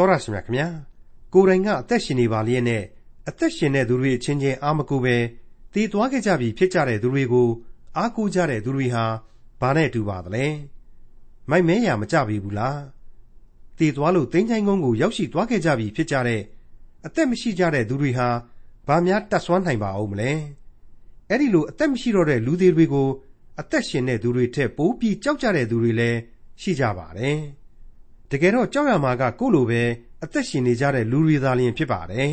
တော်ရရှိမြခင်ဗျာကိုယ်တိုင်ကအသက်ရှင်နေပါလျက်နဲ့အသက်ရှင်တဲ့သူတွေအချင်းချင်းအာမကိုပဲတည်သွားခဲ့ကြပြီဖြစ်ကြတဲ့သူတွေကိုအားကိုးကြတဲ့သူတွေဟာဘာနဲ့တူပါသလဲမိုက်မဲရမကြပြီဘူးလားတည်သွားလို့တင်းချိုင်းကုန်းကိုရောက်ရှိသွားခဲ့ကြပြီဖြစ်ကြတဲ့အသက်မရှိကြတဲ့သူတွေဟာဘာများတတ်ဆွမ်းနိုင်ပါအောင်မလဲအဲ့ဒီလိုအသက်မရှိတော့တဲ့လူတွေတွေကိုအသက်ရှင်တဲ့သူတွေထက်ပိုပြီးကြောက်ကြတဲ့သူတွေလည်းရှိကြပါတယ် တကယ်တော့ကြောက်ရမှာကကိုယ့်လိုပဲအသက်ရှင်နေကြတဲ့လူတွေသာလျှင်ဖြစ်ပါတယ်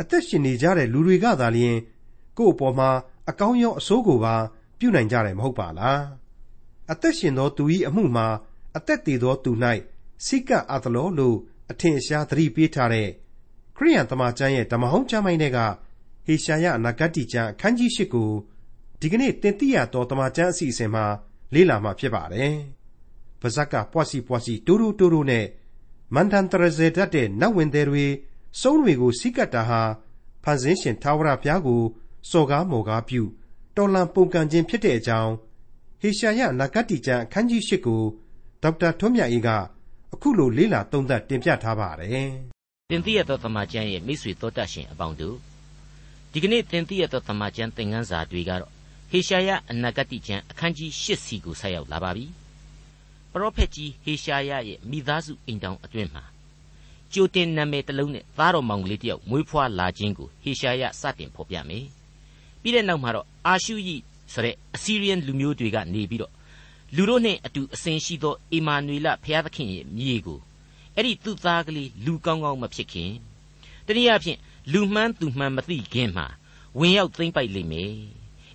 အသက်ရှင်နေကြတဲ့လူတွေကသာလျှင်ကိုယ့်အပေါ်မှာအကောင်းရောအဆိုးကိုပါပြုနိုင်ကြတယ်မဟုတ်ပါလားအသက်ရှင်သောသူ၏အမှုမှာအသက်တည်သောသူ၌စိကပ်အသလောလို့အထင်ရှားသတိပေးထားတဲ့ခရိယန်တမန်ကျမ်းရဲ့ဓမ္မဟောင်းကျမ်းပိုင်းတွေကဟေရှာယအနာဂတ်ကျမ်းအခန်းကြီး၈ကိုဒီကနေ့တင်ပြရတော်တမန်ကျမ်းအစီအစဉ်မှာလေ့လာမှာဖြစ်ပါတယ်။ ပါဇက်ကပွားစီပွားစီတိုးတိုးတိုးတိုးနဲ့မန္တန်တရဇေတတ်တဲ့နတ်ဝင်သည်တွေစုံးတွေကိုစိကတ်တာဟာဖန်ဆင်းရှင်သာဝရဘုရားကိုစော်ကားမော်ကားပြုတော်လန်ပုန်ကန်ခြင်းဖြစ်တဲ့အကြောင်းဟေရှာယနဂတ်တီကျမ်းအခန်းကြီး၈ကိုဒေါက်တာထွန်းမြတ်အေးကအခုလိုလေးလာသုံးသပ်တင်ပြထားပါတယ်။တင်ပြရသောသမကျမ်းရဲ့မိတ်ဆွေတော်တတ်ရှင်အပေါင်းတို့ဒီကနေ့တင်ပြရသောသမကျမ်းသင်ခန်းစာတွေကတော့ဟေရှာယအနာဂတ်ကျမ်းအခန်းကြီး၈စီကိုဆက်ရောက်လာပါပြီ။ ပရောဖက်ကြီးဟေရှာယရဲ့မိသားစုအိမ်တောင်အတွင်းမှာကြိုတင်နာမည်တစ်လုံးနဲ့သားတော်မောင်ကလေးတယောက်မွေးဖွားလာခြင်းကိုဟေရှာယစတင်ဖော်ပြမယ်။ပြီးတဲ့နောက်မှာတော့အာရှုရိဆိုတဲ့အစီရီယန်လူမျိုးတွေကနေပြီးတော့လူတို့နဲ့အတူအစဉ်ရှိသောအီမာနွေလဖျားသခင်ရဲ့မြေကိုအဲ့ဒီသူ့သားကလေးလူကောင်းကောင်းမဖြစ်ခင်တနည်းအားဖြင့်လူမှန်းသူမှန်းမသိခင်မှာဝင်ရောက်သိမ့်ပိုက်လိမ့်မယ်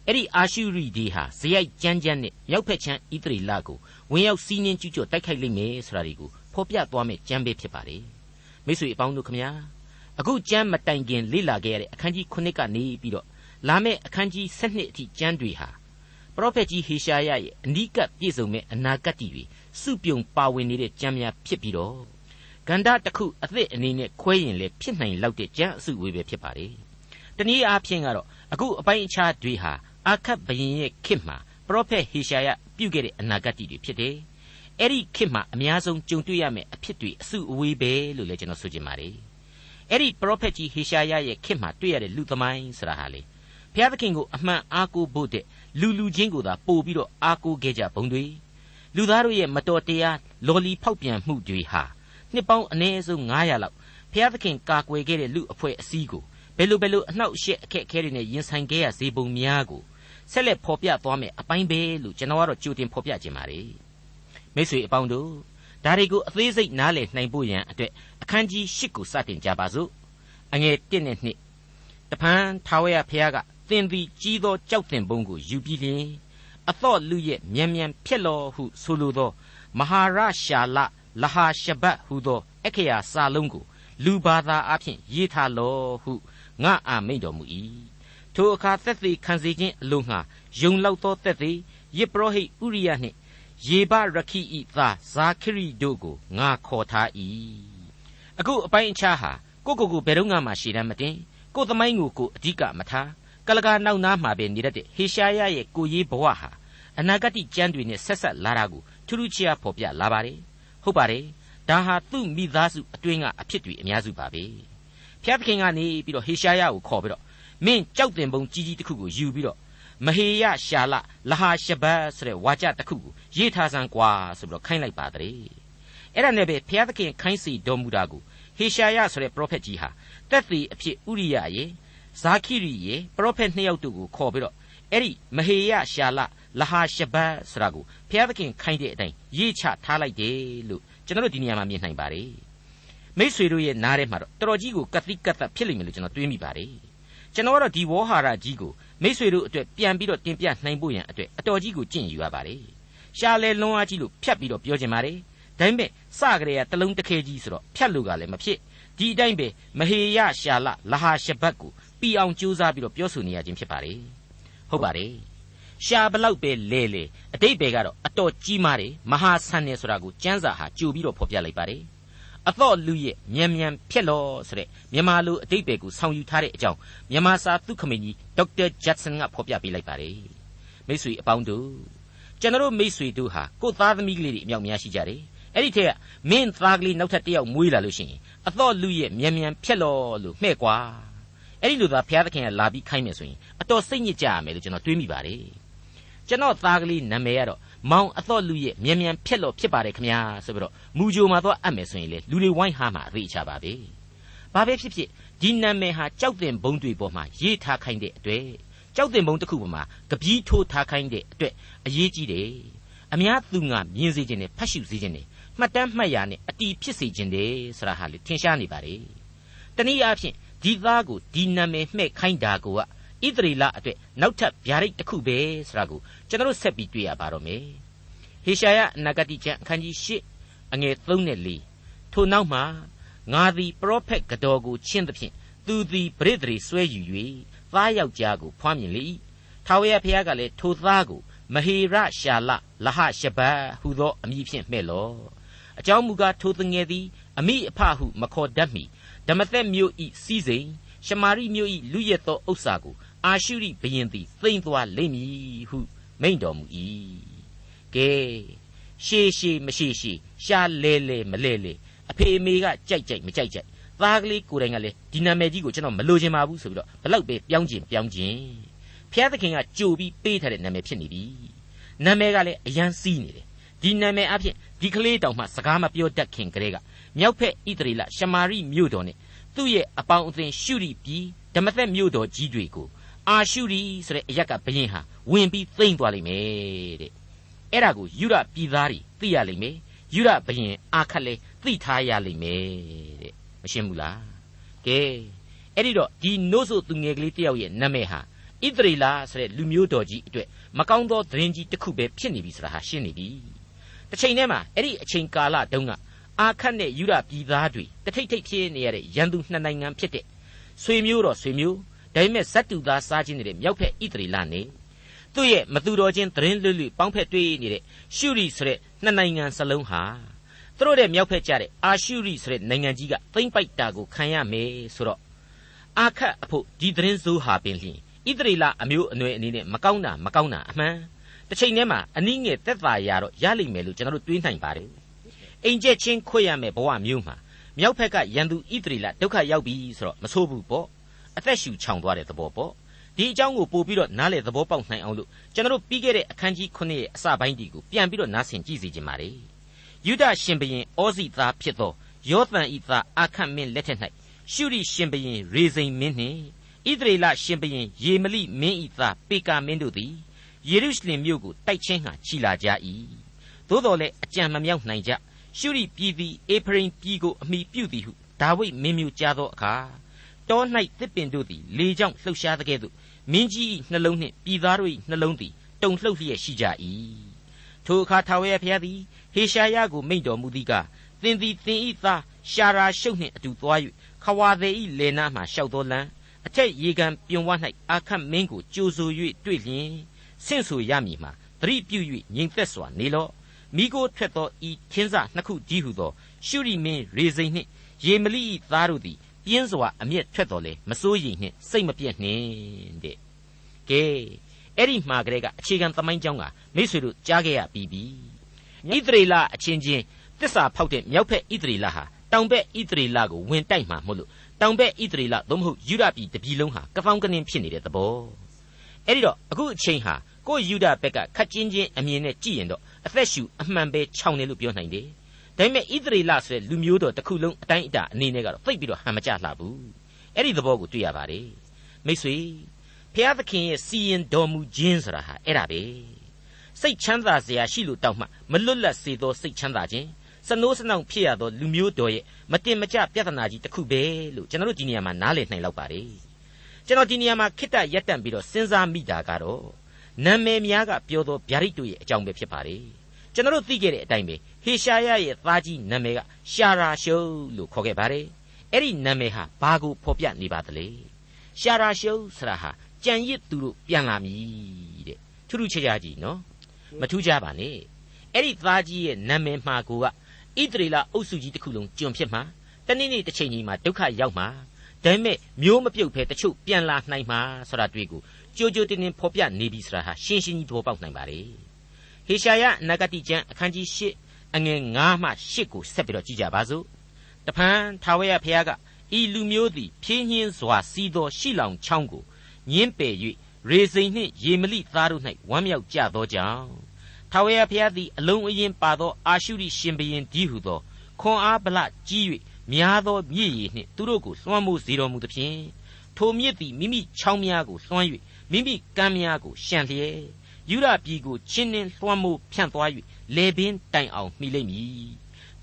အဲ့ဒီအာရှုရိဒီဟာဇယိုက်ကြမ်းကြမ်းနဲ့ရောက်ဖက်ချမ်းဣသရေလကိုဝင်ရောက်စီးနှင်းကျူးကျော်တိုက်ခိုက်လိမ့်မယ်ဆိုတာဒီကိုဖော်ပြသွားမယ်ကြမ်းပဲဖြစ်ပါတယ်မိတ်ဆွေအပေါင်းတို့ခမညာအခုကြမ်းမတိုင်ခင်လေ့လာခဲ့ရတဲ့အခန်းကြီး9ကနေပြီးတော့လာမယ့်အခန်းကြီး7အထိကျမ်းတွေဟာပရောဖက်ကြီးဟေရှာယရဲ့အနိကပြည့်စုံမဲ့အနာဂတ်တွေစုပြုံပါဝင်နေတဲ့ကျမ်းများဖြစ်ပြီးတော့ဂန္ဓတစ်ခုအသစ်အနေနဲ့ခွဲရင်လည်းဖြစ်နိုင်လောက်တဲ့ကျမ်းအစုဝေးပဲဖြစ်ပါတယ်။တနည်းအားဖြင့်ကတော့အခုအပိုင်းအခြားတွေဟာ အာခတ်ဘရင်ရဲ့ခေတ်မှာပရောဖက်ဟေရှာယပြုခဲ့တဲ့အနာဂတ်တွေဖြစ်တယ်။အဲ့ဒီခေတ်မှာအများဆုံးကြုံတွေ့ရမယ့်အဖြစ်တွေအစုအဝေးပဲလို့လည်းကျွန်တော်ဆိုချင်ပါတယ်။အဲ့ဒီပရောဖက်ကြီးဟေရှာယရဲ့ခေတ်မှာတွေ့ရတဲ့လူသမိုင်းဆိုတာဟာလေဘုရားသခင်ကိုအမှန်အားကိုးဖို့တဲ့လူလူချင်းကိုသာပို့ပြီးတော့အားကိုးခဲ့ကြဘုံတွေလူသားတို့ရဲ့မတော်တရားလော်လီဖောက်ပြန်မှုတွေဟာနှစ်ပေါင်းအနည်းဆုံး900လောက်ဘုရားသခင်ကာကွယ်ခဲ့တဲ့လူအဖွဲ့အစည်းကို ဘယ်လိုဘယ်လိုအနှောက်အယှက်အခက်အခဲတွေနဲ့ရင်ဆိုင်ခဲ့ရစေပုံများကိုဆက်လက်ဖော်ပြသွားမယ်အပိုင်းပဲလို့ကျွန်တော်ကတော့ကြိုတင်ဖော်ပြခြင်းပါတယ်မိတ်ဆွေအပေါင်းတို့ဒါတွေကိုအသေးစိတ်နားလည်နိုင်ဖို့ရန်အတွက်အခန်းကြီး၈ကိုစတင်ကြပါစို့အငယ်1နဲ့2တဖန်ထာဝရဘုရားကသင်သည်ကြီးသောကြောက်တင်ပုံကိုယူပြီးလျှင်အသော့လူရဲ့မြန်မြန်ဖြစ်လောဟုဆိုလိုသောမဟာရရှာလလဟာရှဘတ်ဟုသောအခရာစာလုံးကိုလူဘာသာအဖြစ်ရေးထားလောဟု ငါအာမိန်တော်မူ၏ထိုအခါသက်သေခံစေခြင်းအလို့ငှာယုံလောက်သောသက်သေယေပရောဟိတ်ဥရိယနှင့်ယေဘရခိဤသားဇာခရိတို့ကိုငါခေါ်ထား၏အခုအပိုင်းအခြားဟာကိုကိုကိုဘယ်တော့မှရှည်တမ်းမတင်ကိုသမိုင်းကိုကိုအဓိကမထားကလကာနောက်နားမှာပဲနေတတ်တဲ့ဟေရှာယရဲ့ကိုရေးဘဝဟာအနာဂတ်ကျမ်းတွေနဲ့ဆက်ဆက်လာတာကိုထူးထူးခြားဖော်ပြလာပါတယ်ဟုတ်ပါတယ်ဒါဟာသူ့မိသားစုအတွင်းကအဖြစ်တွေအများစုပါပဲ ဖျားသခင်ကနေပြီးတော့ဟေရှာယကိုခေါ်ပြီးတော့မင်းကြောက်တင်ပုံကြီးကြီးတစ်ခုကိုယူပြီးတော့မဟေယရှာလလဟာရှဘတ်ဆိုတဲ့ဝါကြတစ်ခုကိုရေးထားစမ်းကွာဆိုပြီးတော့ခိုင်းလိုက်ပါတည်းအဲ့ဒါနဲ့ပဲဘုရားသခင်ခိုင်းစီတော်မူတာကိုဟေရှာယဆိုတဲ့ပရောဖက်ကြီးဟာတက်သေးအဖြစ်ဥရိယရဲ့ဇာခိရိရေပရောဖက်နှစ်ယောက်တို့ကိုခေါ်ပြီးတော့အဲ့ဒီမဟေယရှာလလဟာရှဘတ်ဆိုတာကိုဘုရားသခင်ခိုင်းတဲ့အတိုင်းရေးချထားလိုက်တယ်လို့ကျွန်တော်တို့ဒီနေရာမှာမြင်နိုင်ပါတယ် မိษွေတို့ရဲ့နားထဲမှာတော့တော်တော်ကြီးကိုကတိကတ်ဖြစ်လိမ့်မယ်လို့ကျွန်တော်တွေးမိပါတယ်ကျွန်တော်ကတော့ဒီဝေါဟာရကြီးကိုမိษွေတို့အတွက်ပြန်ပြီးတော့တင်ပြနိုင်ဖို့ရန်အတွက်အတော်ကြီးကိုကြင့်ယူရပါတယ်ရှားလဲလွန်အားကြီးလို့ဖြတ်ပြီးတော့ပြောချင်ပါတယ်ဒါပေမဲ့စကြရေကတလုံးတစ်ခဲကြီးဆိုတော့ဖြတ်လို့ကလည်းမဖြစ်ဒီအတိုင်းပဲမဟေယရှာလလဟာရှဘတ်ကိုပြီးအောင်ကြိုးစားပြီးတော့ပြောဆိုနေရခြင်းဖြစ်ပါတယ်ဟုတ်ပါတယ်ရှာဘလောက်ပဲလဲလေအတိတ်ပဲကတော့အတော်ကြီးမားတယ်မဟာဆန်နေဆိုတာကိုကျမ်းစာဟာကြိုပြီးတော့ဖော်ပြလိုက်ပါတယ် အတော့လူရဲ့မြန်မြန်ဖြစ်လောဆိုတဲ့မြန်မာလိုအတိတ်ပဲကိုဆောင်ယူထားတဲ့အကြောင်းမြန်မာစာသုခမင်းကြီးဒေါက်တာဂျက်ဆန်ကဖော်ပြပေးလိုက်ပါတယ်မိတ်ဆွေအပေါင်းတို့ကျွန်တော်မိတ်ဆွေတို့ဟာကိုသားသမီးကလေးတွေအမြောက်များရှိကြတယ်အဲ့ဒီထက်ကမင်းသားကလေးနောက်ထပ်တစ်ယောက်မွေးလာလို့ရှိရင်အတော့လူရဲ့မြန်မြန်ဖြက်လို့လို့မှဲ့ကွာအဲ့ဒီလိုသာဘုရားသခင်ကလာပြီးခိုင်းမယ်ဆိုရင်အတော်စိတ်ညစ်ကြရမယ်လို့ကျွန်တော်တွေးမိပါတယ်ကျွန်တော်သားကလေးနာမည်ကတော့ မောင်အတော့လူရဲ့မြန်မြန်ဖြက်လို့ဖြစ်ပါတယ်ခမညာဆိုပြီးတော့မူဂျိုမှာတော့အပ်မယ်ဆိုရင်လေလူတွေဝိုင်းဟာမှာအသေးချပါပဲဘာပဲဖြစ်ဖြစ်ဒီနာမည်ဟာကြောက်တင်ဘုံတွေပေါ်မှာရေးထားခိုင်းတဲ့အတွက်ကြောက်တင်ဘုံတစ်ခုပေါ်မှာကပီးထိုးထားခိုင်းတဲ့အတွက်အရေးကြီးတယ်အများသူငါမြင်စေခြင်းနဲ့ဖတ်ရှုစေခြင်းနဲ့မှတ်တမ်းမှတ်ရနဲ့အတီးဖြစ်စေခြင်းတယ်ဆိုတာဟာလေထင်ရှားနေပါလေတနည်းအားဖြင့်ဒီသားကိုဒီနာမည်မှဲ့ခိုင်းတာကိုက ဣသရေလအတွက်နောက်ထပ်ဗျာဒိတ်တစ်ခုပဲဆိုတာကိုကျွန်တော်ဆက်ပြီးတွေ့ရပါတော့မယ်ဟေရှာယအနာဂတိကျမ်းအခန်းကြီး၈အငယ်3နဲ့4ထို့နောက်မှာငါသည်ပရောဖက်ကတော်ကိုချင်းသဖြင့်သူသည်ပရိသေဆွဲယူ၍သားယောက်ျားကိုဖွားမြင်လေ၏ထာဝရဘုရားကလည်းထိုသားကိုမဟေရရှာလလဟရှဘတ်ဟုသောအမည်ဖြင့်မှဲ့လော့အကြောင်းမူကားထိုသူငယ်သည်အမိအဖဟုမခေါ်တတ်မီဓမ္မသက်မြို့ဤစည်းစိမ်ရှမာရိမြို့ဤလူရက်သောဥစ္စာကို အာရှုရိဘရင်သည်သိမ့်သွားလိမ့်မည်ဟုမိန့်တော်မူ၏ကဲရှေရှေမရှိရှိရှာလဲလဲမလဲလဲအဖေအမေကကြိုက်ကြိုက်မကြိုက်ကြိုက်သားကလေးကိုယ်တိုင်ကလည်းဒီနာမည်ကြီးကိုကျွန်တော်မလိုချင်ပါဘူးဆိုပြီးတော့ဘလောက်ပဲပြောင်းကျင်ပြောင်းကျင်ဖျားသခင်ကကြိုပြီးပေးထားတဲ့နာမည်ဖြစ်နေပြီနာမည်ကလည်းအရန်စီးနေတယ်ဒီနာမည်အဖြစ်ဒီကလေးတောင်မှစကားမပြောတတ်ခင်ကလေးကမြောက်ဖက်ဣသရေလရှမာရိမြို့တော်နဲ့သူ့ရဲ့အပေါင်းအသင်းရှုရီပြည်ဓမ္မသက်မြို့တော်ကြီးတွေကို အာရှုရီဆိုတဲ့အရက်ကဘရင်ဟာဝင်ပြီးသိမ့်သွားလိမ့်မယ်တဲ့အဲ့ဒါကိုယူရပြည်သားတွေသိရလိမ့်မယ်ယူရဘရင်အာခတ်လဲသိထားရလိမ့်မယ်တဲ့မရှင်းဘူးလားကဲအဲ့ဒီတော့ဒီနို့ဆိုသူငယ်ကလေးတယောက်ရဲ့နာမည်ဟာဣသရေလဆိုတဲ့လူမျိုးတော်ကြီးအတွက်မကောင်းသောသတင်းကြီးတစ်ခုပဲဖြစ်နေပြီဆိုတာဟာရှင်းနေပြီတစ်ချိန်တည်းမှာအဲ့ဒီအချိန်ကာလတုန်းကအာခတ်နဲ့ယူရပြည်သားတွေတထိတ်ထိတ်ဖြစ်နေရတဲ့ရန်သူနှစ်နိုင်ငံဖြစ်တဲ့ဆွေမျိုးတော်ဆွေမျိုး ဒါပေမဲ့ဇတ်တူသားစားခြင်းနေတဲ့မြောက်ဖက်ဣသရေလနေသူ့ရဲ့မသူတော်ချင်းသတင်းလွတ်လွတ်ပေါင်းဖက်တွေ့နေတဲ့ရှုရီဆိုတဲ့နှစ်နိုင်ငံစလုံးဟာသူတို့တဲ့မြောက်ဖက်ကြတဲ့အာရှုရိဆိုတဲ့နိုင်ငံကြီးကသိမ့်ပိုက်တာကိုခံရမယ်ဆိုတော့အာခတ်အဖို့ဒီသတင်းစိုးဟာပင်လျင်ဣသရေလအမျိုးအနွယ်အနေနဲ့မကောင်းတာမကောင်းတာအမှန်တစ်ချိန်တည်းမှာအနည်းငယ်သက်သာရတော့ရလိမ့်မယ်လို့ကျွန်တော်တို့တွေးနိုင်ပါတယ်အိမ်ကျက်ချင်းခွေရမယ်ဘဝမျိုးမှာမြောက်ဖက်ကရန်သူဣသရေလဒုက္ခရောက်ပြီဆိုတော့မဆိုးဘူးပေါ့ အသက်ရှူချောင်သွားတဲ့သဘောပေါ့ဒီအကြောင်းကိုပို့ပြီးတော့နားလေသဘောပေါက်နိုင်အောင်လို့ကျွန်တော်တို့ပြီးခဲ့တဲ့အခန်းကြီး9ရဲ့အစပိုင်းဒီကိုပြန်ပြီးတော့နားဆင်ကြည့်စီခြင်းပါတယ်ယုဒရှင်ဘရင်ဩဇိသားဖြစ်သောယောသန်ဤသားအာခတ်မင်းလက်ထက်၌ရှုရိရှင်ဘရင်ရေဇိန်မင်းနှင့်ဣသရေလရှင်ဘရင်ယေမလိမင်းဤသားပေကာမင်းတို့သည်ယေရုရှလင်မြို့ကိုတိုက်ချင်းဟာခြိလာကြ၏သို့တော်လည်းအကြံမမြောက်နိုင်ကြရှုရိပြည်သည်အေဖရိမ်ပြည်ကိုအမိပြုသည်ဟုဒါဝိဒ်မင်းမျိုးကြားသောအခါ တော၌သစ်ပင်တို့သည်လေကြောင့်လှုပ်ရှားသကဲ့သို့မင်းကြီး၏နှလုံးနှင့်ပြည်သားတို့၏နှလုံးသည်တုန်လှုပ်လျက်ရှိကြ၏ထိုအခါထာဝရဘုရားသည်ဟေရှာယကိုမိန့်တော်မူသည်ကသင်သည်သင်ဤသားရှာရာရှုပ်နှင့်အတူသွား၍ခဝါသည်ဤလေနာမှရှောက်သောလံအထက်ရေကန်ပြုံဝ၌အာခတ်မင်းကိုကြိုဆို၍တွေ့လျင်ဆင့်ဆိုရမည်မှာသတိပြု၍ငြိမ်သက်စွာနေလော့မိကိုထွက်သောဤခင်းစနှစ်ခုကြီးဟုသောရှုရိမင်းရေစိန်နှင့်ရေမလိဤသားတို့သည် ပြင်းစွာအမျက်ထွက်တော်လေမစိုးရိမ်နှင့်စိတ်မပြည့်နှင့်တဲ့ကဲအဲ့ဒီမှာကလေးကအခြေခံသမိုင်းကြောင်းကမိတ်ဆွေတို့ကြားခဲ့ရပြီးပြီဣသရေလအချင်းချင်းတစ္ဆာဖောက်တဲ့မြောက်ဖက်ဣသရေလဟာတောင်ဘက်ဣသရေလကိုဝင်တိုက်မှာမို့လို့တောင်ဘက်ဣသရေလသို့မဟုတ်ယူဒပြည်တပြည်လုံးဟာကပောင်းကနင်းဖြစ်နေတဲ့သဘောအဲ့ဒီတော့အခုအချိန်ဟာကိုယူဒဘက်ကခတ်ချင်းချင်းအမြင်နဲ့ကြည့်ရင်တော့အသက်ရှူအမှန်ပဲခြောင်တယ်လို့ပြောနိုင်တယ် ဒါပေမဲ့ဣသရေလဆိုတဲ့လူမျိုးတော်တစ်ခုလုံးအတိုင်းအတာအနေနဲ့ကတော့သိပ်ပြီးတော့ဟန်မကြလှဘူးအဲ့ဒီသဘောကိုတွေ့ရပါတယ်မိတ်ဆွေဖျားသခင်ရဲ့စီရင်တော်မူခြင်းဆိုတာဟာအဲ့ဒါပဲစိတ်ချမ်းသာစရာရှိလို့တောက်မှမလွတ်လပ်စေသောစိတ်ချမ်းသာခြင်းစနိုးစနောင်ဖြစ်ရသောလူမျိုးတော်ရဲ့မတင်မကျပြဿနာကြီးတစ်ခုပဲလို့ကျွန်တော်တို့ဒီနေရာမှာနားလည်နိုင်လောက်ပါတယ်ကျွန်တော်ဒီနေရာမှာခိတ္တရက်တန့်ပြီးတော့စဉ်းစားမိတာကတော့နာမည်များကပြောသောဗျာဒိတ်တို့ရဲ့အကြောင်းပဲဖြစ်ပါတယ် ကျွန်တော်တို့သိခဲ့တဲ့အတိုင်းပဲဟေရှာယရဲ့သားကြီးနာမည်ကရှာရာရှုလို့ခေါ်ခဲ့ပါတယ်အဲ့ဒီနာမည်ဟာဘာကိုဖော်ပြနေပါသလဲရှာရာရှုဆိုတာဟာကြံရစ်သူတို့ပြန်လာမည်တဲ့ထူးထူးခြားခြားကြီးနော်မထူးခြားပါနဲ့အဲ့ဒီသားကြီးရဲ့နာမည်မှာကိုကဣသရေလအုပ်စုကြီးတစ်ခုလုံးကျွန်ဖြစ်မှာတနေ့နေ့တစ်ချိန်ကြီးမှာဒုက္ခရောက်မှာဒါပေမဲ့မျိုးမပြုတ်ဖဲတချို့ပြန်လာနိုင်မှာဆိုတာတွေ့ကိုကြိုကြိုတင်တင်ဖော်ပြနေပြီဆိုတာဟာရှင်းရှင်းကြီးသဘောပေါက်နိုင်ပါလေ ဟေရှာယနဂတိကျမ်းအခန်းကြီး၈အငယ်9မှ10ကိုဆက်ပြီးတော့ကြည့်ကြပါစို့တဖန်ထာဝရဘုရားကဤလူမျိုးသည်ဖြင်းညင်းစွာစီးသောရှိလောင်ချောင်းကိုညင်းပယ်၍ရေစိန်နှင့်ရေမလိသားတို့၌ဝမ်းမြောက်ကြသောကြောင့်ထာဝရဘုရားသည်အလုံးအရင်ပါသောအာရှုရိရှင်ဘရင်ဒီဟုသောခွန်အားဗလကြီး၍များသောမြည်ရည်နှင့်သူတို့ကိုလွှမ်းမိုးစေတော်မူသဖြင့်ထိုမြစ်သည်မိမိချောင်းများကိုလွှမ်း၍မိမိကမ်းများကိုရှံလျက် ယူရပြည်ကိုချင်းနှင်းလွှမ်းမိုးဖြန့်သွား၍လေပင်တိုင်အောင်မှီလိမ့်မည်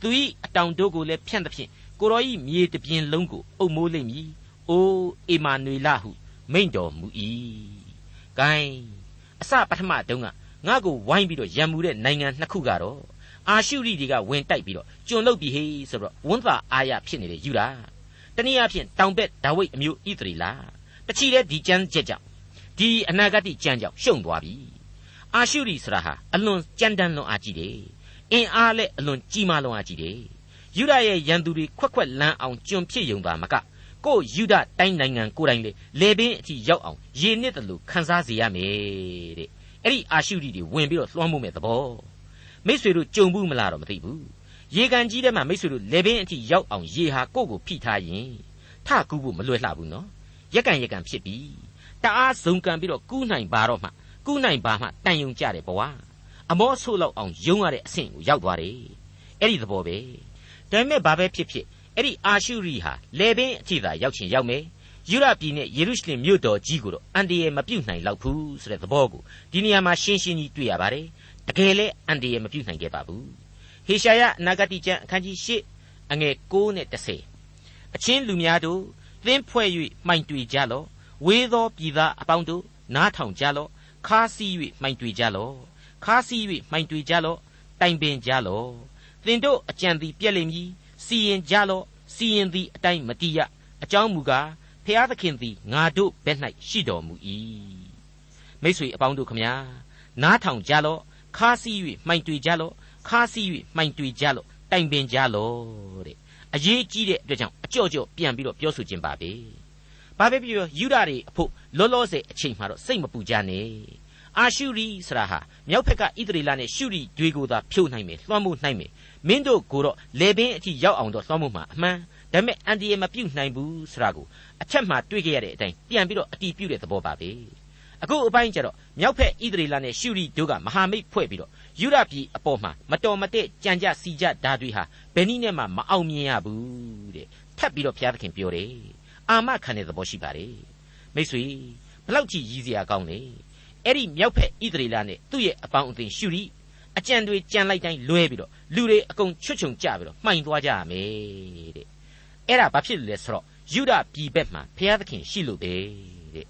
သူ၏အတောင်တို့ကိုလည်းဖြန့်သဖြင့်ကိုရောဤမြေတပြင်လုံးကိုအုပ်မိုးလိမ့်မည်အိုးအေမာနွေလဟုမိန့်တော်မူ၏ဂိုင်းအစပထမတုန်းကငါ့ကိုဝိုင်းပြီးတော့ရံမှုတဲ့နိုင်ငံနှစ်ခုကတော့အာရှုရိတွေကဝင်တိုက်ပြီးတော့ကျွန်လုတ်ပြီးဟေးဆိုတော့ဝန်းသာအာရဖြစ်နေတဲ့ယူတာတနည်းအားဖြင့်တောင်ဘက်ဒါဝိဒ်အမျိုးဣသရီလာတချီတဲ့ဒီကျမ်းချက်ကြောင့်ဒီအနာဂတ်ကျမ်းကြောင့်ရှုံသွားပြီ အာရှုရိဆိုတာဟာအလွန်ကြမ်းတမ်းလွန်အားကြီးတယ်အင်အားလည်းအလွန်ကြီးမားလွန်အားကြီးတယ်ယူဒရဲ့ရန်သူတွေခွက်ခွက်လန်းအောင်ကျွန်ဖြစ်ယုံတာမကကိုယူဒတိုင်းနိုင်ငံကိုယ်တိုင်လေလေပင်အထိရောက်အောင်ရေနစ်တယ်လို့ခန်းစားစေရမယ်တဲ့အဲ့ဒီအာရှုရိတွေဝင်ပြီးတော့လွှမ်းမိုးမဲ့သဘောမိษွေတို့ကြုံဘူးမလားတော့မသိဘူးရေကန်ကြီးထဲမှာမိษွေတို့လေပင်အထိရောက်အောင်ရေဟာကိုယ့်ကိုဖိထားရင်ထကူးဖို့မလွယ်လှဘူးနော်ရက်ကန်ရက်ကန်ဖြစ်ပြီတအားဇုံကန်ပြီးတော့ကူးနိုင်ပါတော့မှ ကူးနိုင်ပါမှတန်ယုံကြတယ်ဘဝအမောဆိုးလောက်အောင်ယုံရတဲ့အဆင့်ကိုရောက်သွားတယ်အဲ့ဒီသဘောပဲဒါပေမဲ့ဘာပဲဖြစ်ဖြစ်အဲ့ဒီအာရှုရိဟာလေပင်အထိသာရောက်ချင်ရောက်မယ်ယူရပြည်နဲ့ယေရုရှလင်မြို့တော်ကြီးကိုတော့အန်တရာယ်မပြုတ်နိုင်လောက်ဘူးဆိုတဲ့သဘောကိုဒီနေရာမှာရှင်းရှင်းကြီးတွေ့ရပါတယ်တကယ်လဲအန်တရာယ်မပြုတ်နိုင်ခဲ့ပါဘူးဟေရှာယအနာဂတိကျမ်းအခန်းကြီး၈အငယ်9နဲ့10အချင်းလူများတို့သင်းဖွဲ့၍မှိုင်တွေကြလော့ဝေးသောပြည်သားအပေါင်းတို့နားထောင်ကြလော့ ခါးစီး၍မှိုင်တွေကြလော့ခါးစီး၍မှိုင်တွေကြလော့တိုင်ပင်ကြလော့သင်တို့အကြံသည်ပြက်လိမ့်မည်စီရင်ကြလော့စီရင်သည်အတိုင်းမတိရအကြောင်းမူကားဖျားသခင်သည်ငါတို့ဘက်၌ရှိတော်မူ၏မိတ်ဆွေအပေါင်းတို့ခမညာနားထောင်ကြလော့ခါးစီး၍မှိုင်တွေကြလော့ခါးစီး၍မှိုင်တွေကြလော့တိုင်ပင်ကြလော့တဲ့အရေးကြီးတဲ့အတွက်ကြောင့်အကြော့ကြော့ပြန်ပြီးတော့ပြောဆိုခြင်းပါပဲ ဘာပဲပြောယူဒတွေအဖို့လောလောဆယ်အချိန်မှာတော့စိတ်မပူကြနဲ့အာရှုရီဆရာဟာမြောက်ဘက်ကဣသရေလနဲ့ရှုရီတွေကိုသာဖြိုးနိုင်မယ်လွှမ်းမိုးနိုင်မယ်မင်းတို့ကိုတော့လေပင်အထိရောက်အောင်တော့လွှမ်းမိုးမှာအမှန်ဒါပေမဲ့အန်တီရမပြုတ်နိုင်ဘူးဆိုတာကိုအချက်မှတွေ့ကြရတဲ့အတိုင်းပြန်ပြီးတော့အတီးပြုတ်တဲ့သဘောပါပဲအခုအပိုင်းကျတော့မြောက်ဖက်ဣသရေလနဲ့ရှုရီတို့ကမဟာမိတ်ဖွဲ့ပြီးတော့ယူရပြည်အပေါ်မှာမတော်မတဲ့ကြံကြစီကြဓာတွေဟာဘယ်နည်းနဲ့မှမအောင်မြင်ရဘူးတဲ့ထပ်ပြီးတော့ဘုရားသခင်ပြောတယ် အာမခံတဲ့သဘောရှိပါတယ်မိတ်ဆွေဘလောက်ကြည့်ရည်စရာကောင်းလဲအဲ့ဒီမြောက်ဖက်ဣသရေလနဲ့သူ့ရဲ့အပေါင်းအသင်းရှုရီအကြံတွေကြံလိုက်တိုင်းလွဲပြီးတော့လူတွေအကုန်ချွတ်ချုံကြပြီးတော့မှိုင်သွားကြရမယ်တဲ့အဲ့ဒါဘာဖြစ်လို့လဲဆိုတော့ယူဒပြည်ဘက်မှာဘုရားသခင်ရှိလို့ပဲတဲ့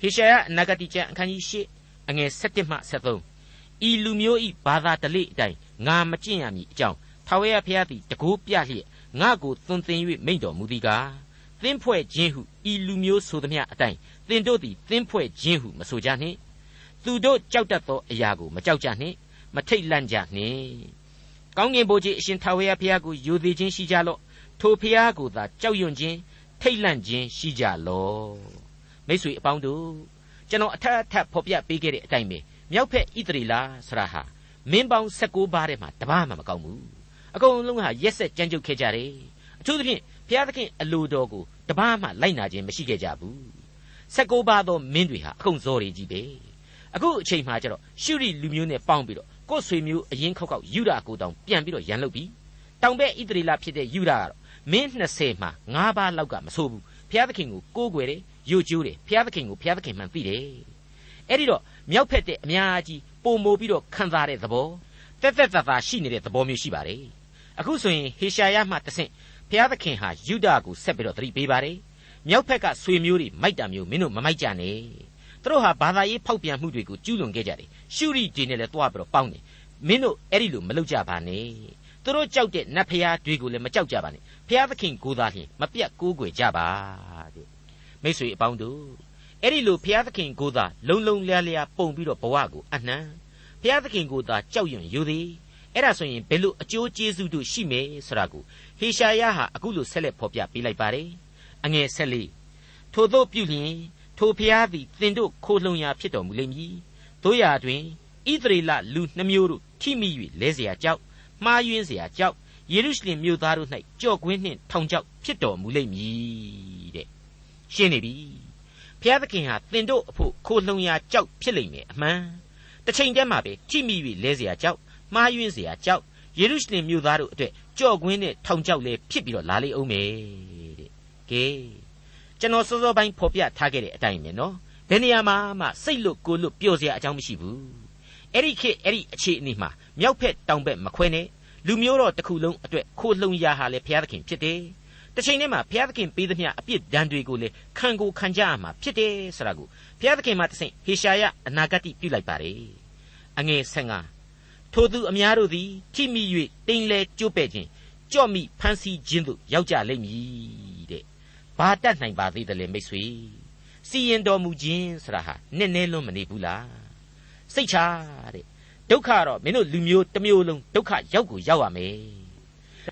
ဟေရှာယအနာဂတိကျမ်းအခန်းကြီး၈အငယ်7မှ73ဤလူမျိုးဤဘာသာတလိအတိုင်းငါမကျင့်ရမည်အကြောင်းထာဝရဘုရားသည်တကိုးပြလျက်ငါကိုသွန်သင်၍မိန့်တော်မူသည်ကား သင်ဖွဲ့ခြင်းဟုဤလူမျိုးဆိုသည်အတိုင်းသင်တို့သည်သင်ဖွဲ့ခြင်းဟုမဆိုကြနှင့်သူတို့ကြောက်တတ်သောအရာကိုမကြောက်ကြနှင့်မထိတ်လန့်ကြနှင့်ကောင်းကင်ဘုရားအရှင်ထာဝရဘုရားကိုယိုသေးခြင်းရှိကြလော့ထိုဘုရားကိုသာကြောက်ရွံ့ခြင်းထိတ်လန့်ခြင်းရှိကြလော့မိတ်ဆွေအပေါင်းတို့ကျွန်တော်အထက်အထက်ဖော်ပြပေးခဲ့တဲ့အတိုင်းပဲမြောက်ဖက်ဣသရေလဆရာဟာမင်းပေါင်း16ပါးထဲမှာတပါးမှမကောင်းဘူးအကုန်လုံးဟာရက်ဆက်ကြမ်းကြုတ်ခဲ့ကြတယ်အထူးသဖြင့် ဘုရားသခင်အလိုတော်ကိုတပါးမှလိုက်နာခြင်းမရှိခဲ့ကြဘူး16ပါးသောမင်းတွေဟာအကုန်ဇော်တွေကြီးပဲအခုအချိန်မှကျတော့ရှုရီလူမျိုးနဲ့ပေါင်းပြီးတော့ကိုယ်ဆွေမျိုးအရင်ခောက်ခောက်ယူဒာကိုတောင်ပြန်ပြီးတော့ရန်လုပ်ပြီးတောင်ဘက်ဣသရေလဖြစ်တဲ့ယူဒာကတော့မင်း20မှာ9ပါးလောက်ကမဆိုးဘူးဘုရားသခင်ကိုကိုးကွယ်တယ်ယုတ်ကျိုးတယ်ဘုရားသခင်ကိုဘုရားသခင်မှန်သိတယ်အဲ့ဒီတော့မြောက်ဖက်တဲ့အများကြီးပုံမိုပြီးတော့ခံစားတဲ့သဘောတက်တက်တာတာရှိနေတဲ့သဘောမျိုးရှိပါတယ်အခုဆိုရင်ဟေရှာယမှတဆင့် ဘုရားသခင်ဟာယူဒာကိုဆက်ပြီးတော့သတိပေးပါတယ်မြောက်ဖက်ကဆွေမျိုးတွေမိုက်တာမျိုးမင်းတို့မမိုက်ကြနဲ့သူတို့ဟာဘာသာရေးဖောက်ပြန်မှုတွေကိုကျူးလွန်ခဲ့ကြတယ်ရှုရီတွေနဲ့လည်းတွားပြီးတော့ပေါင်းတယ်မင်းတို့အဲ့ဒီလိုမလုပ်ကြပါနဲ့သူတို့ကြောက်တဲ့နတ်ဖျားတွေကိုလည်းမကြောက်ကြပါနဲ့ဖျားသခင်ကိုသာလျှင်မပြတ်ကိုးကွယ်ကြပါတဲ့မိတ်ဆွေအပေါင်းတို့အဲ့ဒီလိုဖျားသခင်ကိုသာလုံလုံလျားလျားပုံပြီးတော့ဘဝကိုအနှံဖျားသခင်ကိုသာကြောက်ရွံ့ယူသည် အဲ့ဒါဆိုရင်ဘယ်လိုအကျိုးကျေးဇူးတို့ရှိမယ်ဆိုတာကိုဟေရှာယဟာအခုလိုဆက်လက်ဖော်ပြပေးလိုက်ပါတယ်အငယ်ဆက်လေးထို့သောပြုလျင်ထိုဖျားသည်သင်တို့ခိုးလှုံရာဖြစ်တော်မူလိမ့်မည်တို့ရာတွင်ဣသရေလလူနှမျိုးတို့ထိမိ၍လဲเสียကြောက် မှားယွင်းเสียကြောက်ယေရုရှလင်မြို့သားတို့၌ကြော့ကွင်းနှင့်ထောင်ချောက်ဖြစ်တော်မူလိမ့်မည်တဲ့ရှင်းနေပြီဘုရားသခင်ဟာသင်တို့အဖို့ခိုလှုံရာကြောက်ဖြစ်လိမ့်မယ်အမှန်တစ်ချိန်တည်းမှာပဲထိမိ၍လဲเสียကြောက် မှားယွင်းเสียကြောက်ယေရုရှလင်မြို့သားတို့အတွက်ကြော့ကွင်းနဲ့ထောင်ချောက်လည်းဖြစ်ပြီးတော့လာလိမ့်အောင်မယ်တဲ့ကဲကျွန်တော်စောစောပိုင်းဖော်ပြထားခဲ့တဲ့အတိုင်းပဲနော်ဘယ်နေရာမှာမှစိတ်လွတ်ကိုယ်လွတ်ပျော်စရာအကြောင်းမရှိဘူးအဲ့ဒီခေတ်အဲ့ဒီအခြေအနေမှာမြောက်ဖက်တောင်ဘက်မခွဲနဲ့လူမျိုးတော်တစ်ခုလုံးအတွက်ခိုလှုံရာဟာလေဘုရားသခင်ဖြစ်တယ်တစ်ချိန်တည်းမှာဘုရားသခင်ပေးသမျှအပြစ်ဒဏ်တွေကိုလေခံကိုခံကြရမှာဖြစ်တယ်ဆိုတာကိုဘုရားသခင်မှတဆင့်ဟေရှာယအနာဂတ်ပြုလိုက်ပါတယ်အငယ်15 ထိုသူအများတို့သည်ထိမိ၍တိမ်လဲကျိုးပဲ့ခြင်းကြော့မိဖမ်းဆီးခြင်းတို့ရောက်ကြလိမ့်မည်တဲ့ဘာတတ်နိုင်ပါသေးတယ်လေမိတ်ဆွေစီရင်တော်မူခြင်းဆိုတာဟာနည်းနည်းလွန်းမနေဘူးလားစိတ်ချတဲ့ဒုက္ခတော့မင်းတို့လူမျိုးတစ်မျိုးလုံးဒုက္ခရောက်ကိုရောက်ရမယ်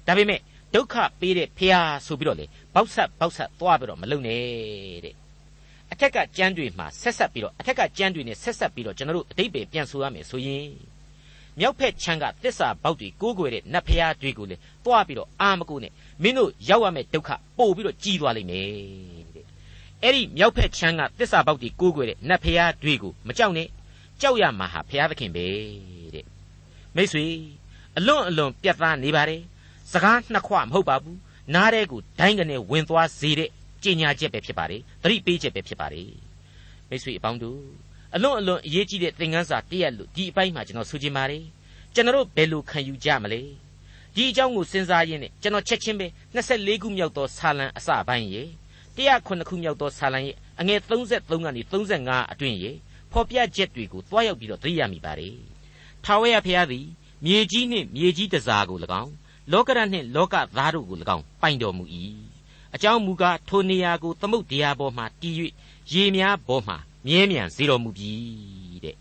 ဒါပေမဲ့ဒုက္ခပေးတဲ့ဖះဆိုပြီးတော့လေဘောက်ဆက်ဘောက်ဆက်သွားပြီးတော့မလုံနဲ့တဲ့အထက်ကကြမ်းတွေမှာဆက်ဆက်ပြီးတော့အထက်ကကြမ်းတွေနဲ့ဆက်ဆက်ပြီးတော့ကျွန်တော်တို့အတိတ်ပဲပြန်ဆိုရမယ်ဆိုရင် မြောက်ဖက်ချမ်းကသစ္စာပေါက်တွေကိုးကွယ်တဲ့နတ်ဖះတွေကိုလေသွားပြီးတော့အာမကိုနဲ့မင်းတို့ရောက်ရမယ့်ဒုက္ခပို့ပြီးတော့ကြီးသွားလိမ့်မယ်တဲ့အဲ့ဒီမြောက်ဖက်ချမ်းကသစ္စာပေါက်တွေကိုးကွယ်တဲ့နတ်ဖះတွေကိုမကြောက်နဲ့ကြောက်ရမှာဟာဘုရားသခင်ပဲတဲ့မိတ်ဆွေအလွန်အလွန်ပြတ်သားနေပါတယ်စကားနှစ်ခွမဟုတ်ပါဘူးနားတဲ့ကိုဒိုင်းကနေဝင်သွားစေတဲ့ကြင်ညာချက်ပဲဖြစ်ပါတယ်သတိပေးချက်ပဲဖြစ်ပါတယ်မိတ်ဆွေအပေါင်းတို့ အလွန်အလွန်အရေးကြီးတဲ့သင်ခန်းစာတရက်လို့ဒီအပိုင်းမှာကျွန်တော်ဆိုချင်ပါတယ်ကျွန်တော်ဘယ်လိုခံယူကြမလဲဒီအကြောင်းကိုစဉ်းစားရင်းနဲ့ကျွန်တော်ချက်ချင်းပဲ24ခုမြောက်သောဆာလံအစပိုင်းရေ109ခုမြောက်သောဆာလံရဲ့အငယ်33ကနေ35အတွင်းရေဖော်ပြချက်တွေကိုတွားရောက်ပြီးတော့သိရမိပါတယ်။ထာဝရဘုရားသည်မြေကြီးနှင့်မြေကြီးတစားကို၎င်းလောကရနှင့်လောကသားတို့ကို၎င်းပိုင်တော်မူ၏။အကြောင်းမူကားထိုနေရာကိုသမုတ်တရားပေါ်မှတည်၍ရေများပေါ်မှ မြဲမြံစေတော်မူပြီတဲ့။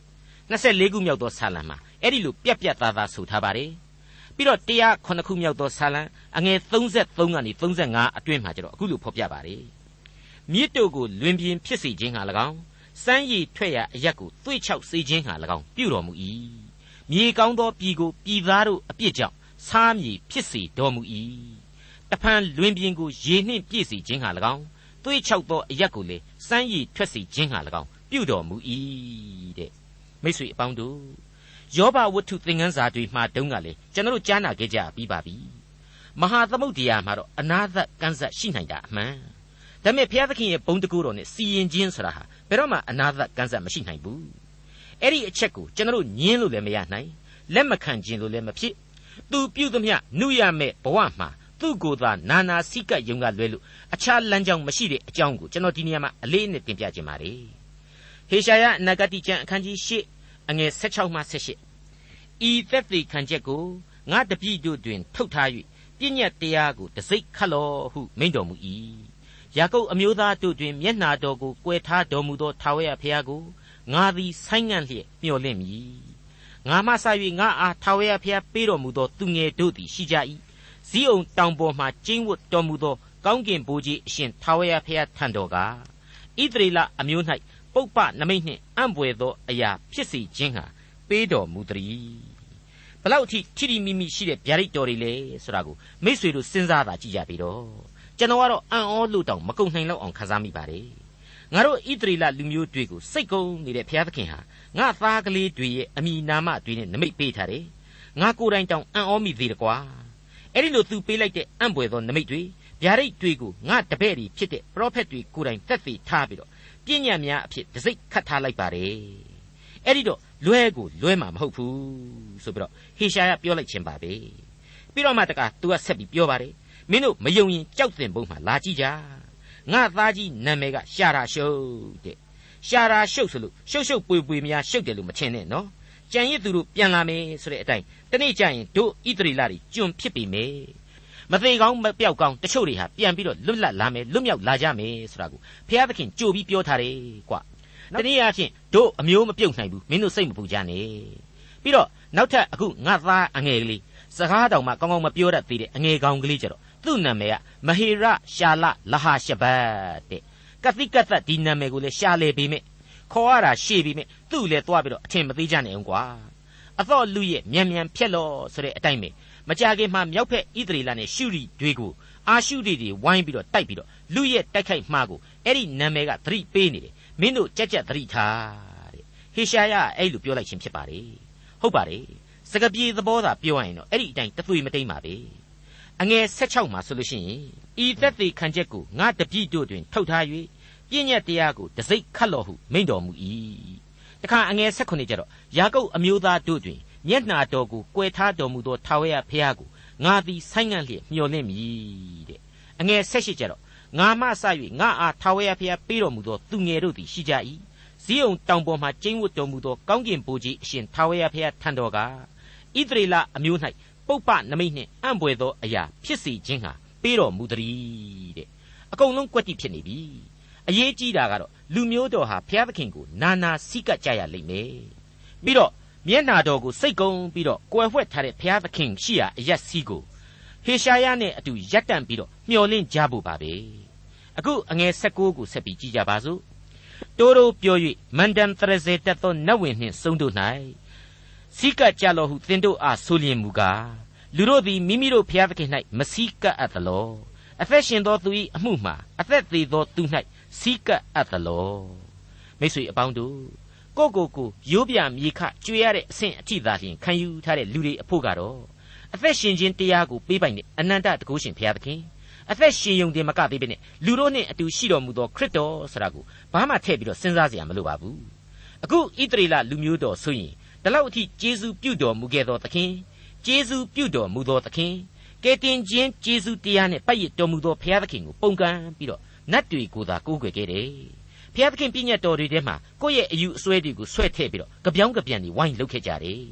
24ခုမြောက်သောဆာလံမှာအဲ့ဒီလိုပြက်ပြက်သားသားဆိုထားပါတယ်။ပြီးတော့109ခုမြောက်သောဆာလံအငယ်33ကနေ35အတွင်းမှာကျတော့အခုလိုဖော်ပြပါတယ်။မြစ်တို့ကိုလွင်ပြင်ဖြစ်စေခြင်းဟာ၎င်းစမ်းရည်ထွက်ရာအရက်ကိုသွေ့ချောက်စေခြင်းဟာ၎င်းပြုတော်မူ၏မြေကောင်းသောပြည်ကိုပြည်သားတို့အပြစ်ကြောင့်စားမြေဖြစ်စေတော်မူ၏တဖန်လွင်ပြင်ကိုရေနှင့်ပြည့်စေခြင်းဟာ၎င်းသွေ့ချောက်သောအရက်ကိုလေစမ်းရည်ထွက်စေခြင်းဟာ၎င်း ပြုတော်မူ၏တဲ့မိတ်ဆွေအပေါင်းတို့ယောဘဝတ္ထုသင်ခန်းစာတွေမှာတုန်းကလေကျွန်တော်ကြားနာခဲ့ကြပြီးပါပြီမဟာသမုဒ္ဒရာမှာတော့အနာသကန်းဆက်ရှိနိုင်တာအမှန်ဒါပေမဲ့ဘုရားသခင်ရဲ့ဘုံတကူတော်နဲ့စီရင်ခြင်းဆိုတာဟာဘယ်တော့မှအနာသကန်းဆက်မရှိနိုင်ဘူးအဲ့ဒီအချက်ကိုကျွန်တော်ညင်းလို့လည်းမရနိုင်လက်မခံခြင်းလို့လည်းမဖြစ်သူပြုသမျှနှုရမဲ့ဘဝမှာသူ့ကိုယ်သာနာနာစိကတ်ယုံကလွဲလို့အခြားလမ်းကြောင်းမရှိတဲ့အကြောင်းကိုကျွန်တော်ဒီနေရာမှာအလေးနဲ့တင်ပြခြင်းပါတယ် ဟေရှာယအနာဂတိကျမ်းအခန်းကြီး၈အငယ်16မှ18ဤသက်သေခံချက်ကိုငါတပည့်တို့တွင် ထုတ်ထား၍ပြည့်ညတ်တရားကိုတစိ့ခတ်လောဟုမိန့်တော်မူ၏ယာကုပ်အမျိုးသားတို့တွင် မျက်နာတော်ကိုကွယ်ထားတော်မူသောထာဝရဘုရားကိုငါသည်ဆိုင်းငံ့လျက်မျှော်လင့်မည်ငါမှစ၍ငါအားထာဝရဘုရားပေးတော်မူသောသူငယ်တို့သည်ရှိကြ၏ဇီးအောင်တောင်ပေါ်မှကျင်းဝတ်တော်မူသောကောင်းကင်ဘိုးကြီးအရှင်ထာဝရဘုရားထံတော်ကဣသရေလအမျိုး၌ ပုပ္ပနမိတ်နှင့်အံ့ဘွယ်သောအရာဖြစ်စေခြင်းဟာပေးတော်မူသည်ဘလောက်အထိထိထိမိမိရှိတဲ့ဗျာဒိတ်တော်တွေလဲဆိုတာကိုမိษွေတို့စဉ်းစားတာကြည့်ကြပြီတော့ကျွန်တော်ကတော့အံ့ဩလို့တောင်မကုန်နိုင်လောက်အောင်ခံစားမိပါတယ်ငါတို့ဣသရေလလူမျိုးတွေကိုစိတ်ကုန်းနေတဲ့ဘုရားသခင်ဟာငါသားကလေးတွေရဲ့အမိနာမတွေနဲ့နမိတ်ပေးထားတယ်ငါကိုယ်တိုင်တောင်အံ့ဩမိသေးတယ်ကွာအဲ့ဒီလိုသူပေးလိုက်တဲ့အံ့ဘွယ်သောနမိတ်တွေဗျာဒိတ်တွေကိုငါတပည့်တွေဖြစ်တဲ့ပရောဖက်တွေကိုယ်တိုင်သက်သေထားပြီးတော့ ပြဉ္ညာများအဖြစ်တစိ့ခတ်ထားလိုက်ပါတယ်အဲ့ဒီတော့လွဲကိုလွဲမှာမဟုတ်ဘူးဆိုပြီးတော့ဟေရှာယပြောလိုက်ခြင်းပါပဲပြီးတော့မှတကသူကဆက်ပြီးပြောပါတယ်မင်းတို့မယုံရင်ကြောက်တင်ပုံမှာလာကြည့်ကြငါသားကြီးနာမည်ကရှာရာရှုပ်တဲ့ရှာရာရှုပ်ဆိုလို့ရှုပ်ရှုပ်ပွေပွေများရှုပ်တယ်လို့မထင်နဲ့နော်ကြံရစ်သူတို့ပြန်လာမယ်ဆိုတဲ့အတိုင်းတနေ့ကျရင်တို့ဣသရေလတွေကျွန်ဖြစ်ပြီမယ် မသေးကောင်းမပြောက်ကောင်းတချို့တွေဟာပြန်ပြီးတော့လွတ်လပ်လာမယ်လွတ်မြောက်လာကြမယ်ဆိုတာကိုဘုရားသခင်ကြိုပြီးပြောထားတယ်ကွာတနည်းအားဖြင့်တို့အမျိုးမပြုတ်နိုင်ဘူးမင်းတို့စိတ်မပူကြနဲ့ပြီးတော့နောက်ထပ်အခုငါသားအငယ်ကလေးစကားတောင်မှကောင်းကောင်းမပြောတတ်သေးတဲ့အငယ်ကောင်ကလေးကြတော့သူ့နာမည်ကမဟေရရှာလလဟာရှဘတ်တဲ့ကတိကသက်ဒီနာမည်ကိုလည်းရှာလေပေမဲ့ခေါ်ရတာရှေ့ပေမဲ့သူ့လည်းသွားပြီးတော့အထင်မသေးကြနဲ့အောင်ကွာအသောလူရဲ့မြန်မြန်ဖြက်လို့ဆိုတဲ့အတိုင်းပဲ မကြခင်မှာမြောက်ဖက်ဣသရေလနဲ့ရှုရီတွေကိုအာရှုရီတွေဝိုင်းပြီးတော့တိုက်ပြီးတော့လူရဲ့တိုက်ခိုက်မှားကိုအဲ့ဒီနာမည်ကသတိပေးနေတယ်မင်းတို့ကြက်ကြက်သတိထားတဲ့ဟေရှာယအဲ့လိုပြောလိုက်ခြင်းဖြစ်ပါလေဟုတ်ပါတယ်စကပြေသဘောသာပြောရရင်တော့အဲ့ဒီအတိုင်းတသွေမတိမ်ပါပဲအငယ်16မှာဆိုလို့ရှိရင်ဤသက်သေခံချက်ကိုငါတပြည့်တို့တွင်ထုတ်ထား၍ပြည့်ညက်တရားကိုတစိ့ခတ်တော်ဟုမိန့်တော်မူ၏တခါအငယ်16ကျတော့ယာကုပ်အမျိုးသားတို့တွင် မျက်နာတော်ကိုကွယ်ထားတော်မူသောထာဝရဘုရားကိုငါသည်ဆိုင်းငံ့လျက်မျှော်လင့်မည်တဲ့အငယ်16ကျတော့ငါမှစ၍ငါအားထာဝရဘုရားပေးတော်မူသောသူငယ်တို့သည်ရှိကြ၏ဇီးုံတောင်ပေါ်မှကျင်းဝတ်တော်မူသောကောင်းကင်ဘိုးကြီးအရှင်ထာဝရဘုရားထံတော်ကဣသရေလအမျိုး၌ပုပ္ပနမိတ်နှင့်အံ့ပွေသောအရာဖြစ်စေခြင်းဟာပေးတော်မူသည်တဲ့အကုန်လုံးကွက်တိဖြစ်နေပြီအရေးကြီးတာကတော့လူမျိုးတော်ဟာဘုရားသခင်ကိုနာနာစိကပ်ကြရလိမ့်မယ်ပြီးတော့ မျက်နာတော်ကိုစိတ်ကုံပြီးတော့ကွယ်ဝှက်ထားတဲ့ဘုရားသခင်ရှိရာအရက်စီးကိုဟေရှာယနဲ့အတူရပ်တန့်ပြီးတော့မျှော်လင့်ကြဖို့ပါပဲအခုအငယ်16ကိုဆက်ပြီးကြည့်ကြပါစို့တိုးတိုးပြော၍မန္တန်သရဇေတက်သောနတ်ဝင်နှင့်စုံတို့၌စိကကြလောဟုသင်တို့အားဆိုလျင်မူကားလူတို့သည်မိမိတို့ဘုရားသခင်၌မစိကအပ်သလောအသက်ရှင်သောသူ၏အမှုမှာအသက်သေးသောသူ၌စိကအပ်သလောမိတ်ဆွေအပေါင်းတို့ ကိုကိုကိုရိုးပြမြေခကျွေရတဲ့အဆင့်အထိသာလျှင်ခံယူထားတဲ့လူတွေအဖို့ကတော့အသက်ရှင်ခြင်းတရားကိုပေးပိုင်တဲ့အနန္တတကုရှင်ဘုရားသခင်အသက်ရှင်ယုံတင်မကသေးပဲနဲ့လူတို့နဲ့အတူရှိတော်မူသောခရစ်တော်ဆိုတာကိုဘာမှထည့်ပြီးတော့စဉ်းစားစရာမလိုပါဘူးအခုဣသရေလလူမျိုးတော်ဆိုရင်ဒီလောက်အထိကျေးဇူးပြုတော်မူခဲ့သောသခင်ကျေးဇူးပြုတော်မူသောသခင်ကယ်တင်ခြင်းကျေးဇူးတရားနဲ့ပတ်ရတော်မူသောဘုရားသခင်ကိုပုံကံပြီးတော့နတ်တွေကိုသာကိုးကွယ်ခဲ့တယ် ဘုရားသခင်ပြည့်ညတ်တော်တွေထဲမှာကိုယ့်ရဲ့အယူအဆွဲတွေကိုဆွဲထည့်ပြီးတော့ကြပြောင်းကြပြန်တွေဝိုင်းလုပ်ခဲ့ကြတယ်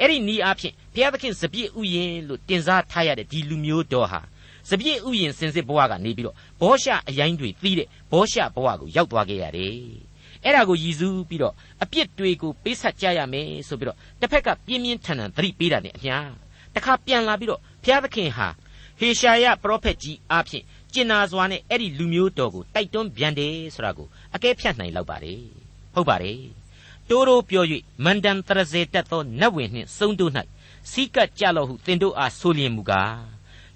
အဲ့ဒီနီးအားဖြင့်ဘုရားသခင်စပြည့်ဥယျင်လို့တင်စားထားရတဲ့ဒီလူမျိုးတော်ဟာစပြည့်ဥယျင်စင်စစ်ဘဝကနေပြီးတော့ဘောရှအရင်တွေသီးတဲ့ဘောရှဘဝကိုရောက်သွားခဲ့ရတယ်အဲ့ဒါကိုရည်စူးပြီးတော့အပြစ်တွေကိုပေးဆက်ကြရမယ်ဆိုပြီးတော့တစ်ဖက်ကပြင်းပြင်းထန်ထန်သတိပေးတာနဲ့အများတခါပြန်လာပြီးတော့ဘုရားသခင်ဟာဟေရှာယပရောဖက်ကြီးအားဖြင့် ကျင်နာစွာနဲ့အဲ့ဒီလူမျိုးတော်ကိုတိုက်တွန်းပြန်တယ်ဆိုတာကိုအကဲဖြတ်နိုင်လောက်ပါတယ်ဟုတ်ပါတယ်တိုးတိုးပြော၍မန္တန်တရဇေတက်သောနတ်ဝင်နှင့်စုံတို့၌စီကတ်ကြလောဟုသင်တို့အားဆိုလျင်မူကား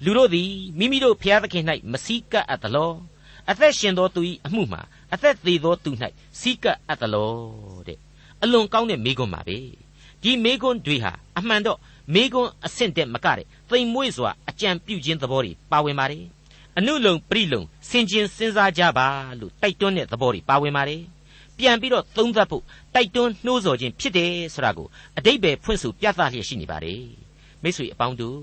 လူတို့သည်မိမိတို့ဖျားသခင်၌မစီကတ်အပ်သလောအသက်ရှင်သောသူ၏အမှုမှာအသက်သေးသောသူ၌စီကတ်အပ်သလောတဲ့အလွန်ကောင်းတဲ့မိကွန်းပါပဲဒီမိကွန်းတွေဟာအမှန်တော့မိကွန်းအဆင့်တက်မကတဲ့သိမ်မွေ့စွာအကြံပြုခြင်းသဘောတွေပါဝင်ပါတယ် အနုလုံပရိလုံစင်ကျင်စဉ်းစားကြပါလို့တိုက်တွန်းတဲ့သဘောတွေပါဝင်ပါတယ်ပြန်ပြီးတော့သုံးသပ်ဖို့တိုက်တွန်းနှိုးဆော်ခြင်းဖြစ်တယ်ဆိုတာကိုအတိတ်ပဲဖွင့်ဆိုပြသလျက်ရှိနေပါတယ်မိတ်ဆွေအပေါင်းတို့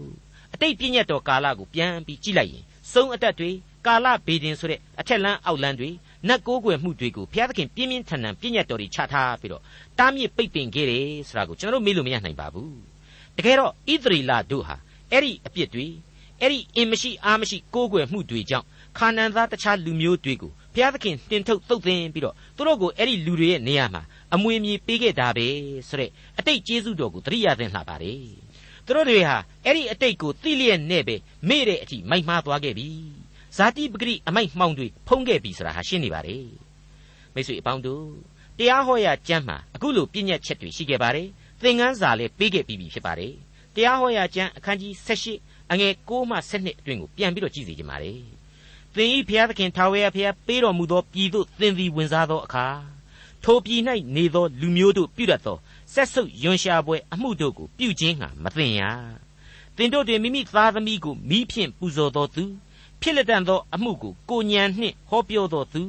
အတိတ်ပြည့်ညတ်တော်ကာလကိုပြန်ပြီးကြည့်လိုက်ရင်စုံအတက်တွေကာလဘေဒင်ဆိုတဲ့အထက်လန်းအောက်လန်းတွေနတ်ကိုးကွယ်မှုတွေကိုဘုရားသခင်ပြင်းပြင်းထန်ထန်ပြည့်ညတ်တော်တွေချထားပြီးတော့တားမြစ်ပိတ်ပင်ခဲ့တယ်ဆိုတာကိုကျွန်တော်တို့မေးလို့မရနိုင်ပါဘူးတကယ်တော့ဣသရေလတို့ဟာအဲ့ဒီအပြစ်တွေ အဲ့ဒီအင်မရှိအားမရှိကိုးကွယ်မှုတွေကြောင့်ခါနန်သားတခြားလူမျိုးတွေကိုဘုရားသခင်တင်ထုတ်သုတ်သင်ပြီးတော့သူတို့ကိုအဲ့ဒီလူတွေရဲ့နေရာမှာအမွေမြေပေးခဲ့တာပဲဆိုတဲ့အတိတ်ကျေးဇူးတော်ကိုသတိရသင့်လှပါတယ်သူတို့တွေဟာအဲ့ဒီအတိတ်ကိုသိလျက်နဲ့ပဲမေ့တဲ့အထိမိုက်မှားသွားခဲ့ပြီဇာတိပဂရိအမိုက်မှောင်တွေဖုံးခဲ့ပြီဆိုတာဟာရှင်းနေပါတယ်မိတ်ဆွေအပေါင်းတို့တရားဟောရာကျမ်းမှာအခုလိုပြည့်ညက်ချက်တွေရှိခဲ့ပါတယ်သင်ခန်းစာလည်းပေးခဲ့ပြီးပြီဖြစ်ပါတယ်တရားဟောရာကျမ်းအခန်းကြီး78 အငယ်6မှ7အတွင်းကိုပြန်ပြီးတော့ကြည့်စီကြပါမယ်သင်ဤဘုရားသခင်ထာဝရဘုရားပေးတော်မူသောပြည်သို့သင်သည်ဝင်စားသောအခါထိုပြည်၌နေသောလူမျိုးတို့ပြုတတ်သောဆက်ဆုပ်ယွန်ရှာပွဲအမှုတို့ကိုပြုခြင်းဟာမသင်ရသင်တို့တွင်မိမိသားသမီးကိုမိဖြင့်ပူဇော်တော်သူဖြစ်လက်တန်သောအမှုကိုကိုညံနှင့်ဟောပြောတော်သူ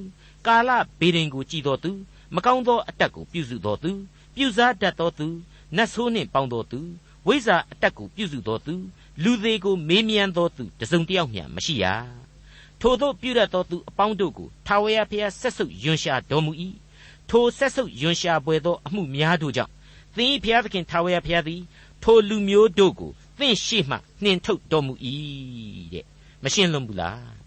ကာလဘေဒင်ကိုကြည်တော်သူမကောင်းသောအတက်ကိုပြုစုတော်သူပြုစားတတ်တော်သူနတ်ဆိုးနှင့်ပေါင်းတော်သူဝိဇ္ဇာအတက်ကိုပြုစုတော်သူ လူသေးကိုမေးမြန်းတော်သူတစုံတယောက်မျှမရှိရထို့သောပြုရသောသူအပေါင်းတို့ကိုထာဝရဘုရားဆက်ဆုပ်ယွန်ရှာတော်မူ၏ထိုဆက်ဆုပ်ယွန်ရှာပွေသောအမှုများတို့ကြောင့်သင်၏ဘုရားသခင်ထာဝရဘုရားသည်ထိုလူမျိုးတို့ကိုသင်ရှိမှနှင်ထုတ်တော်မူ၏တဲ့မရှင်းလွန်ဘူးလား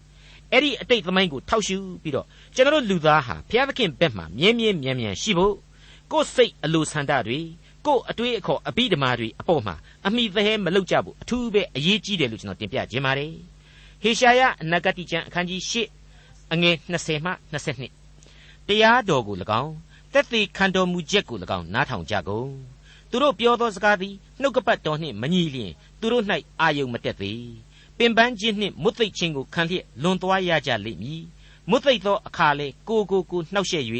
အဲ့ဒီအတိတ်သမိုင်းကိုထောက်ရှုပြီးတော့ကျွန်တော်လူသားဟာဘုရားသခင်ဘက်မှမြဲမြဲမြံမြံရှိဖို့ကိုယ်စိတ်အလိုဆန္ဒတွေ ကိုယ်အတွေးအခေါ်အပိဓမာတွေအပေါ်မှာအမိသဟဲမလုပ်ကြဘူးအထူးပဲအရေးကြီးတယ်လို့ကျွန်တော်တင်ပြခြင်းပါတယ်ဟေရှာယအနာဂတိကျမ်းအခန်းကြီး၈အငယ်20မှ22တရားတော်ကို၎င်းတက်သေးခံတော်မူချက်ကို၎င်းနားထောင်ကြကုန်သူတို့ပြောသောစကားသည်နှုတ်ကပတ်တော်နှင့်မညီလျင်သူတို့၌အာယုံမတက်သေးပင်ပန်းခြင်းနှင့်မွတ်သိပ်ခြင်းကိုခံလျက်လွန်သွားရကြလိမ့်မည်မွတ်သိပ်သောအခါလေကိုကိုကိုနှောက်ယှက်၍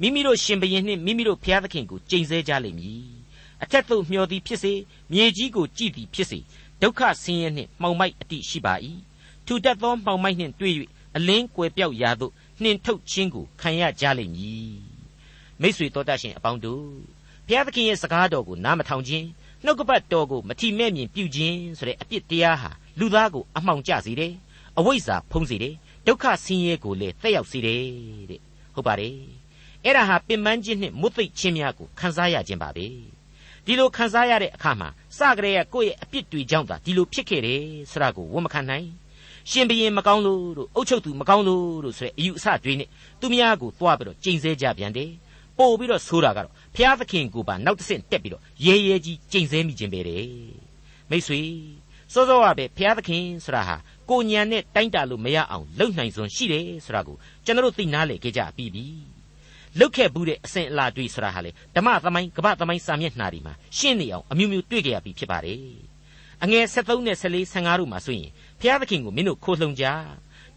မိမိတို့ရှင်ဘရင်နှင့်မိမိတို့ဖျားသခင်ကိုကြိမ်ဆဲကြလိမ့်မည်အထက်သို့မျှော်သည်ဖြစ်စေမြေကြီးကိုကြည်သည်ဖြစ်စေဒုက္ခဆင်းရဲနှင့်မှောင်မိုက်အတိရှိပါ၏ထူတတ်သောမှောင်မိုက်နှင့်တွေ့၍အလင်းကွယ်ပြောက်ရာသို့နှင်ထုတ်ခြင်းကိုခံရကြလိမ့်မည်မိတ်ဆွေတော်တတ်ရှင်အပေါင်းတို့ဘုရားသခင်ရဲ့စကားတော်ကိုနားမထောင်ခြင်းနှုတ်ကပတ်တော်ကိုမထီမဲ့မြင်ပြုခြင်းဆိုတဲ့အပြစ်တရားဟာလူသားကိုအမှောင်ကျစေတယ်အဝိဇ္ဇာဖုံးစေတယ်ဒုက္ခဆင်းရဲကိုလည်းသက်ရောက်စေတယ်တဲ့ဟုတ်ပါတယ် အဲ့ဒါဟာပင်ပန်းခြင်းနှင့်မွတ်သိပ်ခြင်းများကိုခံစားရခြင်းပါပဲဒီလိုခံစားရတဲ့အခါမှာစကြရဲကိုယ့်ရဲ့အပြစ်တွေကြောင့်သာဒီလိုဖြစ်ခဲ့တယ်ဆိုတာကိုဝန်မခံနိုင်ရှင်ဘရင်မကောင်းလို့တို့အုတ်ချုပ်သူမကောင်းလို့တို့ဆိုတဲ့အယူအဆတွေနဲ့သူများကိုတွားပြီးတော့ကျိန်ဆဲကြပြန်တယ်ပို့ပြီးတော့ဆိုတာကတော့ဖျားသခင်ကိုပါနောက်တစ်ဆင့်တက်ပြီးတော့ရဲရဲကြီးကျိန်ဆဲမိခြင်းပဲတဲ့မိတ်ဆွေစောစောကပဲဖျားသခင်ဆိုတာဟာကိုညံနဲ့တိုင်းတာလို့မရအောင်လုံနိုင်စွန်ရှိတယ်ဆိုတာကိုကျွန်တော်တို့သိနာလေကြကြပြီးပြီ လုတ်ခဲ့ဘူးတဲ့အစဉ်အလာတွေဆိုတာဟာလေဓမ္မသမိုင်းကပ္ပသမိုင်းစာမျက်နှာတွေမှာရှင်းနေအောင်အမျိုးမျိုးတွေ့ကြရပြီဖြစ်ပါတယ်အငယ်73နဲ့14 15တို့မှာဆိုရင်ဖျားသခင်ကိုမင်းတို့ခိုးလှုံကြ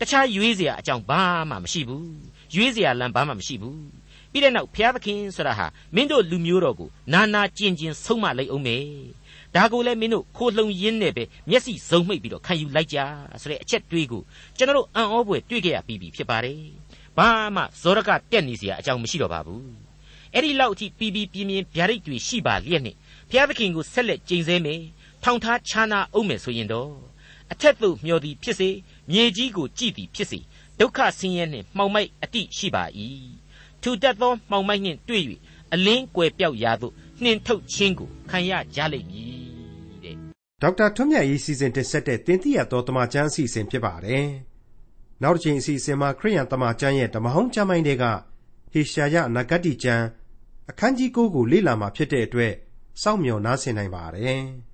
တခြားရွေးเสียအကြောင်းဘာမှမရှိဘူးရွေးเสียလမ်းဘာမှမရှိဘူးပြီးတဲ့နောက်ဘုရားသခင်ဆိုတာဟာမင်းတို့လူမျိုးတော်ကိုနာနာကျင်ကျင်ဆုံးမလိုက်အောင်မယ်ဒါကိုလည်းမင်းတို့ခိုးလှုံရင်းနဲ့ပဲမျက်စိစုံမှိတ်ပြီးတော့ခံယူလိုက်ကြဆိုတဲ့အချက်တွေးကိုကျွန်တော်တို့အံ့ဩဖွယ်တွေ့ကြရပြီးပြီဖြစ်ပါတယ် ဘာမှဇောရကတက်နေเสียအကြောင်းမရှိတော့ပါဘူးအဲ့ဒီလောက်အထိပြီးပြီးပြင်းပြင်းဗျာဒိတ်တွေရှိပါလျက်နဲ့ဘုရားသခင်ကိုဆက်လက်ကျင့်စေမယ်ထောင်ထားခြားနာအောင်မယ်ဆိုရင်တော့အထက်သို့မျောသည်ဖြစ်စေမြေကြီးကိုကြည်သည်ဖြစ်စေဒုက္ခဆင်းရဲနှင့်မှောင်မိုက်အတိရှိပါ၏ထူတက်သောမှောင်မိုက်နှင့်တွေ့၍အလင်းကွယ်ပြောက်ရာသို့နှင်ထုတ်ခြင်းကိုခံရကြလိမ့်မည်တဲ့ဒေါက်တာထွန်းမြတ်ရေးစီစဉ်တင်ဆက်တဲ့တင်ပြရသောတမချန်းအစီအစဉ်ဖြစ်ပါတယ် နောက်တစ်ချိန်အစီအစဉ်မှာခရိယန်တမချန်းရဲ့ဓမ္မဟောင်းကျမ်းပိုင်းတွေကဟေရှာယနဂတ်တိကျမ်းအခန်းကြီး9ကိုလေ့လာမှာဖြစ်တဲ့အတွက်စောင့်မျှော်နားဆင်နိုင်ပါတယ်။